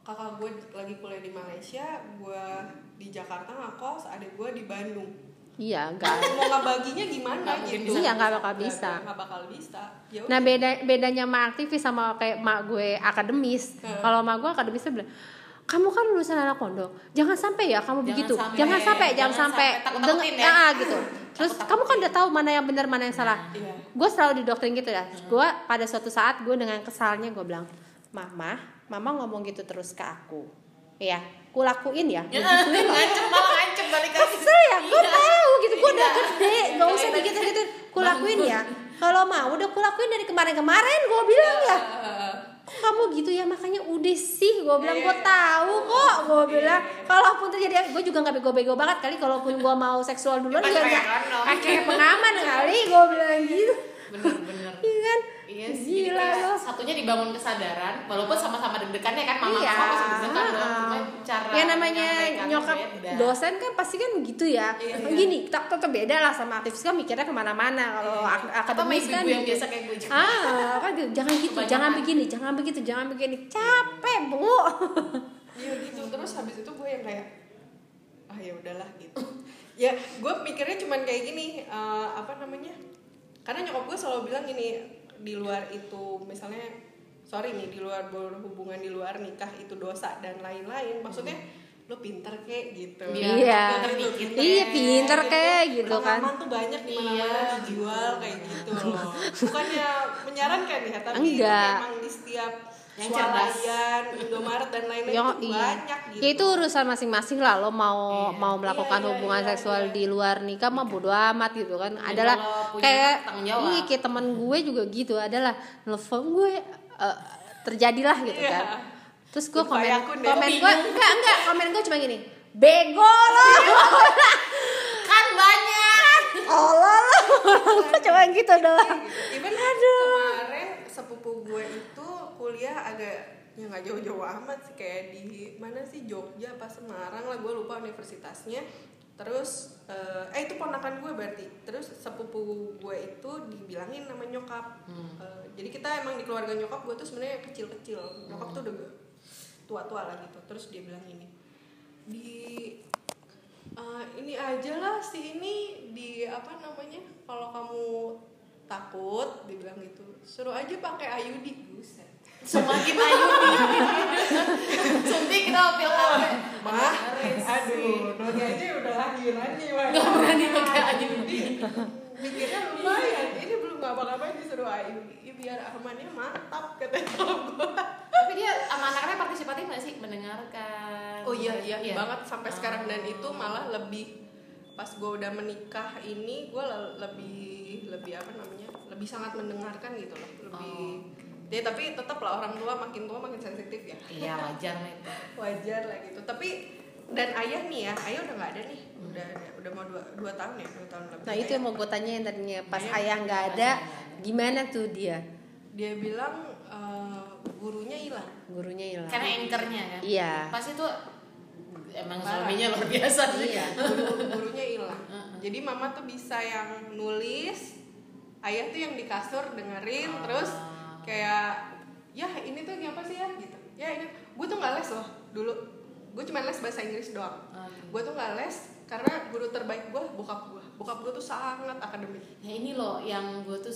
Speaker 1: kakak gue lagi kuliah di Malaysia gue di Jakarta ngakos adik gue di Bandung
Speaker 2: iya enggak
Speaker 1: mau ngebaginya gimana gitu.
Speaker 2: Iya, nggak bakal bisa.
Speaker 1: nggak bakal bisa ya
Speaker 2: Nah beda bedanya sama aktivis sama kayak mak gue akademis.
Speaker 1: Hmm.
Speaker 2: Kalau mak gue akademisnya bilang, kamu kan lulusan anak pondok, jangan sampai ya kamu
Speaker 3: Jangan
Speaker 2: begitu,
Speaker 3: sampai,
Speaker 2: jangan sampai, jangan
Speaker 3: jangan
Speaker 2: sampai,
Speaker 3: sampai,
Speaker 2: Deng-
Speaker 3: ya.
Speaker 2: ah, gitu. Terus kamu kan udah tahu mana yang benar mana yang salah.
Speaker 1: Iya.
Speaker 2: Gue selalu didoktrin gitu ya. Gue pada suatu saat gue dengan kesalnya gue bilang, mama, mama ngomong gitu terus ke aku, ya, ku lakuin ya.
Speaker 3: Ya, ngancem malah ngancem balik lagi
Speaker 2: Kesel ya, gue tahu gitu, gue udah
Speaker 3: Iya.
Speaker 2: gede, gak usah begitu gitu, ku lakuin ya. Kalau mau udah ku lakuin dari kemarin-kemarin, gue bilang ya. Kok kamu gitu ya makanya udah sih gue bilang gue
Speaker 1: Iya.
Speaker 2: tahu kok gue bilang. Kalaupun terjadi gue juga nggak bego-bego banget kali. Kalaupun gue mau seksual duluan juga nggak pakai pengaman kali gue bilang gitu. iya kan
Speaker 3: Iya
Speaker 2: gila
Speaker 3: jadi kayak
Speaker 2: lo
Speaker 3: satunya dibangun kesadaran, walaupun sama-sama deg-degannya kan mama
Speaker 2: iya.
Speaker 3: sama deg-degan dong, cuma cara
Speaker 2: ya namanya nyokap
Speaker 3: beda.
Speaker 2: dosen kan pasti kan begitu ya.
Speaker 1: Iya, iya.
Speaker 2: gini tak tetap beda lah sama aktivis kan mikirnya ke mana-mana kalau
Speaker 3: Atau sama
Speaker 2: akademis kan
Speaker 3: yang biasa kayak gue juga.
Speaker 2: Ah kan gitu jangan gitu
Speaker 3: Kebanyakan.
Speaker 2: jangan begini jangan begitu jangan begini. Capek bu.
Speaker 1: Iya gitu. Terus habis itu gue yang kayak ah ya udahlah gitu. Ya gue mikirnya cuman kayak gini eh, apa namanya karena nyokap gue selalu bilang gini di luar itu misalnya sorry nih di luar berhubungan di luar nikah itu dosa dan lain-lain maksudnya lo pinter kek gitu
Speaker 3: Iya,
Speaker 2: Iya.
Speaker 3: dikit
Speaker 2: Iya,
Speaker 3: deh.
Speaker 2: pinter kek gitu kan.
Speaker 1: Rekaman tuh banyak di mana-mana
Speaker 3: Iya.
Speaker 1: dijual kayak gitu loh bukannya menyarankan ya tapi
Speaker 2: Enggak.
Speaker 1: memang di setiap
Speaker 3: Yang cerdas.
Speaker 1: swalayan Indomaret dan lain-lain
Speaker 2: Ya,
Speaker 1: itu
Speaker 2: iya.
Speaker 1: banyak gitu
Speaker 2: Ya itu urusan masing-masing lah lo mau
Speaker 3: Iya.
Speaker 2: mau melakukan
Speaker 1: Iya, iya,
Speaker 2: hubungan
Speaker 1: iya,
Speaker 2: seksual
Speaker 1: iya.
Speaker 2: di luar nikah mah bodo amat gitu kan. adalah
Speaker 3: kalau punya
Speaker 2: kayak iya kayak teman gue juga gitu adalah nelfon gue eh, terjadilah gitu
Speaker 1: Iya.
Speaker 2: kan. Terus gue komen komen
Speaker 3: Bingung.
Speaker 2: gue enggak enggak komen gue cuma gini. Bego lo.
Speaker 3: kan banyak
Speaker 2: Allah lo. cuma gitu doang.
Speaker 1: Even kemarin sepupu gue itu kuliah agak ya nggak jauh-jauh amat sih kayak di mana sih Jogja apa Semarang lah gue lupa universitasnya. Terus eh, eh itu ponakan gue berarti. Terus sepupu gue itu dibilangin nama nyokap. Eh, jadi kita emang di keluarga nyokap gue tuh sebenarnya kecil-kecil. Nyokap tuh udah tua-tua lah gitu. Terus dia bilang ini di eh, ini aja lah si ini di apa namanya kalau kamu takut dibilang gitu. Suruh aja pakai ayudi buset
Speaker 3: semakin ayu suntik kita pil kafe
Speaker 1: mah aduh Noni aja udah lahir aja mah
Speaker 3: nggak berani pakai ayudi
Speaker 1: mikirnya lumayan. Ini belum ngapa-ngapain disuruh ayah biar armannya mantap katanya gue
Speaker 3: tapi dia sama anak-anaknya partisipatif nggak sih? Mendengarkan.
Speaker 1: Oh iya iya banget sampai sekarang. Dan itu malah lebih pas gue udah menikah ini gue lebih lebih apa namanya lebih sangat mendengarkan gitu loh. Lebih
Speaker 3: Oh.
Speaker 1: Ya tapi tetap lah orang tua makin tua makin sensitif ya.
Speaker 3: Iya wajar lah itu.
Speaker 1: Wajar lah gitu. Tapi dan ayah nih ya ayah udah nggak ada nih. Udah udah mau dua, dua tahun ya dua tahun lebih.
Speaker 2: Nah itu yang mau gue tanyain tadinya. Pas
Speaker 1: Ayah-
Speaker 2: ayah nggak ada, gimana tuh dia?
Speaker 1: dia bilang eh, gurunya hilang.
Speaker 2: Gurunya hilang.
Speaker 3: karena anchornya kan?
Speaker 2: Iya.
Speaker 3: pas itu emang
Speaker 1: Parah.
Speaker 3: suaminya luar biasa sih.
Speaker 2: Iya.
Speaker 1: guru gurunya hilang. Jadi mama tuh bisa yang nulis ayah tuh yang di kasur dengerin
Speaker 3: Ah.
Speaker 1: terus kayak ya ini tuh apa sih ya? Gitu. Ya ini gue tuh nggak les loh dulu. Gue cuma les bahasa Inggris doang. Gue tuh nggak les karena guru terbaik gue bokap gue bokap gue tuh sangat akademik.
Speaker 3: Ya ini loh yang gue tuh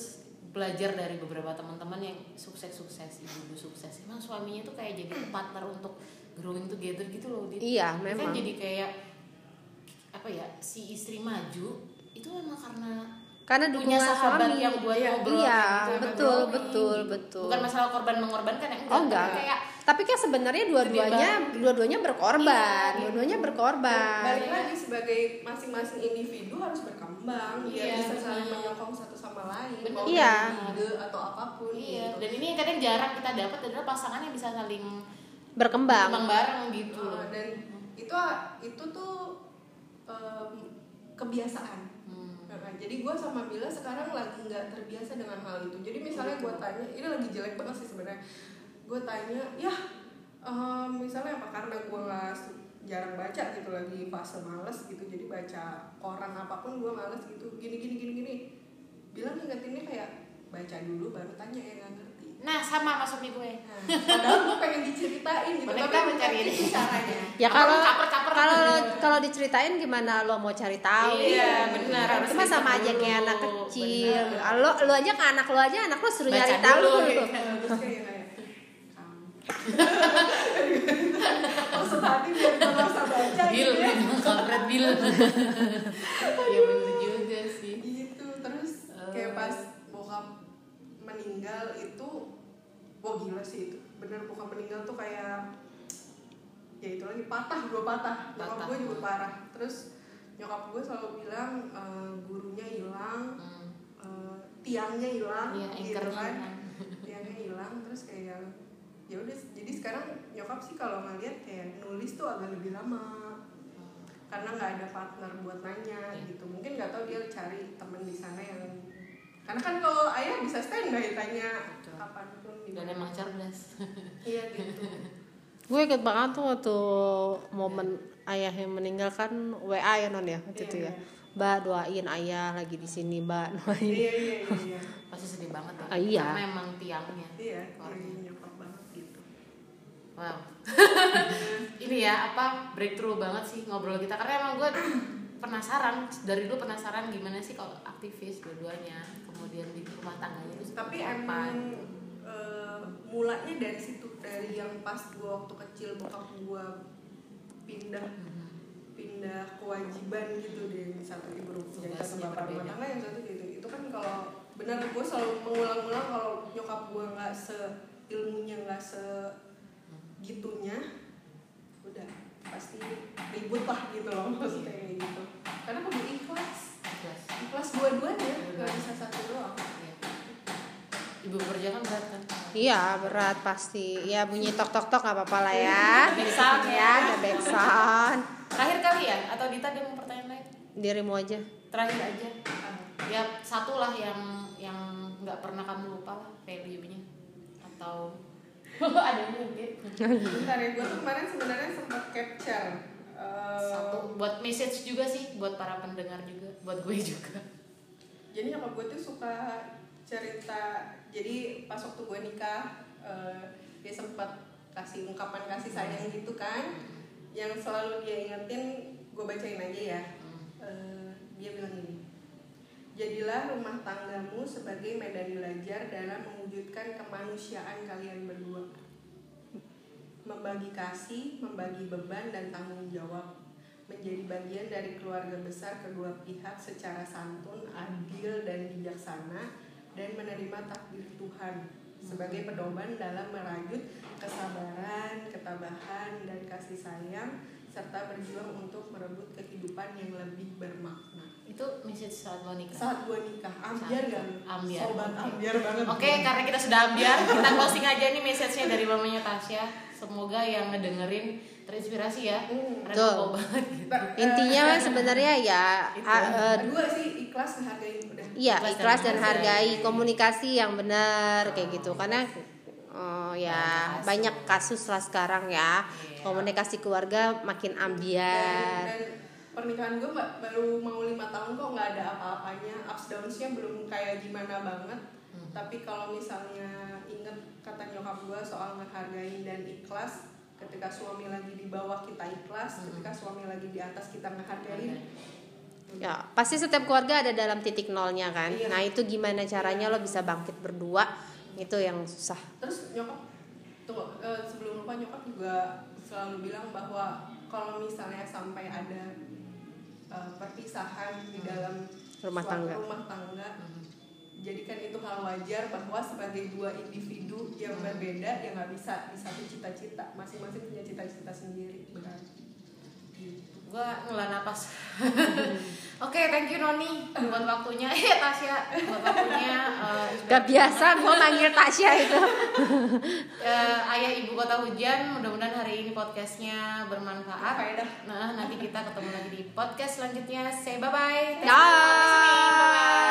Speaker 3: belajar dari beberapa teman-teman yang sukses-sukses ibu-ibu sukses. Emang suaminya tuh kayak jadi partner untuk growing together gitu loh.
Speaker 2: Iya,
Speaker 3: Dia
Speaker 2: memang.
Speaker 3: Kan jadi kayak apa ya si istri maju itu memang karena
Speaker 2: Karena
Speaker 3: punya
Speaker 2: dukungan
Speaker 3: sahabat
Speaker 2: suami.
Speaker 3: yang buat
Speaker 1: Iya.
Speaker 3: ngobrol
Speaker 2: Iya,
Speaker 3: gitu,
Speaker 2: betul,
Speaker 3: ngobrolin
Speaker 2: betul,
Speaker 3: gitu.
Speaker 2: betul.
Speaker 3: Bukan masalah korban mengorbankan ya enggak.
Speaker 2: Oh enggak.
Speaker 3: tapi kayak
Speaker 2: Tapi kan sebenarnya dua-duanya, dua-duanya berkorban,
Speaker 3: Iya.
Speaker 2: dua-duanya berkorban.
Speaker 1: balik lagi sebagai masing-masing individu harus berkembang biar
Speaker 3: Iya,
Speaker 1: bisa saling menyokong satu sama lain
Speaker 3: Benar.
Speaker 1: mau
Speaker 2: Iya.
Speaker 1: ide atau apa pun
Speaker 3: Iya,
Speaker 1: gitu.
Speaker 3: dan ini yang kadang jarang kita dapat adalah pasangan yang bisa saling
Speaker 2: Berkembang.
Speaker 3: berkembang bareng gitu.
Speaker 1: Uh, dan itu itu tuh um, kebiasaan Nah, jadi gue sama Bila sekarang lagi nggak terbiasa dengan hal itu. Jadi misalnya gue tanya, ini lagi jelek banget sih sebenarnya. Gue tanya, ya em, misalnya apa karena gue nggak jarang baca gitu lagi fase males gitu. Jadi baca koran apa pun gue males gitu. Gini gini gini gini. Bilang ingetinnya kayak baca dulu baru tanya ya nggak ngerti.
Speaker 3: Nah, sama sama suami gue.
Speaker 1: Nah, padahal gue pengen diceritain gitu.
Speaker 3: Boleh
Speaker 1: tapi
Speaker 3: kita mencari
Speaker 1: itu
Speaker 3: ini.
Speaker 1: caranya.
Speaker 2: Ya kalau
Speaker 3: Caper-caper.
Speaker 2: kalau kalau diceritain gimana lo mau cari tahu?
Speaker 3: Iya, benar,
Speaker 2: mah sama aja
Speaker 3: dulu.
Speaker 2: kayak anak kecil.
Speaker 3: Benar.
Speaker 2: Lo lo aja ke anak lo aja, anak lo suruh
Speaker 3: Baca
Speaker 2: nyari tahu.
Speaker 3: dulu,
Speaker 2: dulu.
Speaker 3: gitu.
Speaker 1: Terus kayak kayak maksud hati biar usah baca
Speaker 3: Bil,
Speaker 1: gitu ya.
Speaker 3: kampret bil. Iya bener juga sih.
Speaker 1: gitu terus kayak pas bokap meninggal itu wah gila sih itu bener bokap meninggal tuh kayak ya itu lagi patah gue patah
Speaker 3: Patah.
Speaker 1: nyokap gue juga parah terus nyokap gue selalu bilang eh, gurunya hilang
Speaker 3: Hmm.
Speaker 1: eh, tiangnya hilang
Speaker 3: Iya,
Speaker 1: gitu kan tiangnya hilang terus kayak ya udah jadi sekarang nyokap sih kalau ngeliat kayak nulis tuh agak lebih lama karena nggak ada partner buat nanya
Speaker 3: Iya.
Speaker 1: gitu mungkin nggak tahu dia cari temen di sana yang karena kan kalau ayah bisa standby tanya.
Speaker 3: Kapan
Speaker 1: pun di
Speaker 3: Dan emang cerdas.
Speaker 1: iya gitu
Speaker 2: Gue inget banget tuh waktu momen ayah yang meninggal kan WA ya non ya waktu
Speaker 1: Iya,
Speaker 2: itu ya.
Speaker 1: iya.
Speaker 2: Mbak doain ayah lagi di sini, Mbak doain.
Speaker 1: iya iya iya iya
Speaker 3: Pasti sedih banget ya.
Speaker 2: Ah, iya.
Speaker 3: Karena emang tiangnya.
Speaker 1: iya
Speaker 3: Keluarga.
Speaker 1: iya, nyokap banget gitu
Speaker 3: Wow. Ini ya apa breakthrough banget sih ngobrol kita karena emang gue penasaran dari dulu penasaran gimana sih kalau aktivis dua-duanya kemudian di rumah tangganya itu
Speaker 1: tapi emang eh, mulanya dari situ dari yang pas gua waktu kecil bokap gua pindah
Speaker 3: Mhm.
Speaker 1: pindah kewajiban gitu di satu ibu rumah satu
Speaker 3: Tugasnya
Speaker 1: bapak rumah tangga yang satu gitu. Itu kan kalau benar gue selalu mengulang-ulang kalau nyokap gue nggak se ilmunya nggak se gitunya udah pasti ribut lah gitu loh maksudnya gitu. Karena aku ikhlas
Speaker 3: Jelas.
Speaker 1: ikhlas dua-duanya nggak
Speaker 3: Dua-duanya.
Speaker 1: bisa satu doang
Speaker 3: Iya. Ibu bekerja kan berat kan?
Speaker 2: Iya berat pasti. Ya bunyi tok tok tok nggak apa-apa lah ya.
Speaker 3: Back sound
Speaker 2: ya, ada back sound.
Speaker 3: Terakhir kali ya? Atau Dita ada mau pertanyaan lain?
Speaker 2: Dirimu aja.
Speaker 3: Terakhir aja. Ya satu lah yang yang nggak pernah kamu lupa lah value-nya atau ada yang mungkin
Speaker 1: bentar ya gue tuh kemarin sebenarnya sempat capture eh,
Speaker 3: satu. Buat message juga sih buat para pendengar juga buat gue juga.
Speaker 1: Jadi nyokap gue tuh suka cerita jadi pas waktu gue nikah eh, dia sempat kasih ungkapan kasih sayang gitu kan. Yang selalu dia ingetin gue bacain aja ya. Eh, dia bilang gini jadilah rumah tanggamu sebagai medan belajar dalam mewujudkan kemanusiaan kalian berdua membagi kasih membagi beban dan tanggung jawab menjadi bagian dari keluarga besar kedua pihak secara santun, adil, dan bijaksana, dan menerima takdir Tuhan sebagai pedoman dalam merajut kesabaran, ketabahan, dan kasih sayang, serta berjuang untuk merebut kehidupan yang lebih bermakna.
Speaker 3: Itu message saat lo nikah.
Speaker 1: Saat gue nikah, ambiar gak?
Speaker 3: Ambiar.
Speaker 1: Sobat
Speaker 3: Oke.
Speaker 1: ambiar banget.
Speaker 3: Oke, karena kita sudah ambiar, kita closing aja nih message-nya dari mamanya Tasya. Semoga yang ngedengerin terinspirasi ya.
Speaker 1: Hmm.
Speaker 3: Karena gue banget gitu.
Speaker 2: Intinya
Speaker 1: eh,
Speaker 2: mah sebenarnya ya
Speaker 3: Itu.
Speaker 2: ha- eh,
Speaker 1: Kedua sih ikhlas menghargai udah.
Speaker 2: Iya,
Speaker 3: Ikhlas
Speaker 2: ikhlas
Speaker 3: dan
Speaker 2: dan hargai komunikasi yang benar kayak gitu. Karena oh ya
Speaker 3: Banyak kasus.
Speaker 2: banyak kasus lah sekarang ya.
Speaker 3: Iya.
Speaker 2: Komunikasi keluarga makin
Speaker 1: dan,
Speaker 2: ambiar.
Speaker 1: dan pernikahan gue baru mau lima tahun kok nggak ada apa-apanya ups downsnya belum kayak gimana banget
Speaker 3: Hmm.
Speaker 1: tapi kalau misalnya inget kata nyokap gue soal menghargai dan ikhlas ketika suami lagi di bawah kita ikhlas
Speaker 3: Hmm.
Speaker 1: ketika suami lagi di atas kita ngehargain
Speaker 2: Ya, pasti setiap keluarga ada dalam titik nolnya kan.
Speaker 1: Iya.
Speaker 2: Nah, itu gimana caranya lo bisa bangkit berdua? Itu yang susah.
Speaker 1: terus nyokap tuh eh, sebelum lupa nyokap juga selalu bilang bahwa kalau misalnya sampai ada eh, perpisahan di dalam
Speaker 2: Rumah tangga.
Speaker 1: rumah tangga
Speaker 3: Hmm.
Speaker 1: Jadikan itu hal wajar bahwa sebagai dua individu yang
Speaker 3: Hmm.
Speaker 1: berbeda yang nggak bisa di satu cita-cita masing-masing punya cita-cita sendiri
Speaker 3: Benar.
Speaker 1: Gitu.
Speaker 3: Gue ngelah napas. Oke, thank you Noni buat waktunya. Eh, Tasya buat waktunya. eh,
Speaker 2: Gak biasa gue manggil Tasya itu.
Speaker 3: Eh, ayah ibu kota hujan mudah-mudahan hari ini podcastnya bermanfaat
Speaker 1: Faedah.
Speaker 3: nah nanti kita ketemu lagi di podcast selanjutnya say bye bye
Speaker 2: Bye.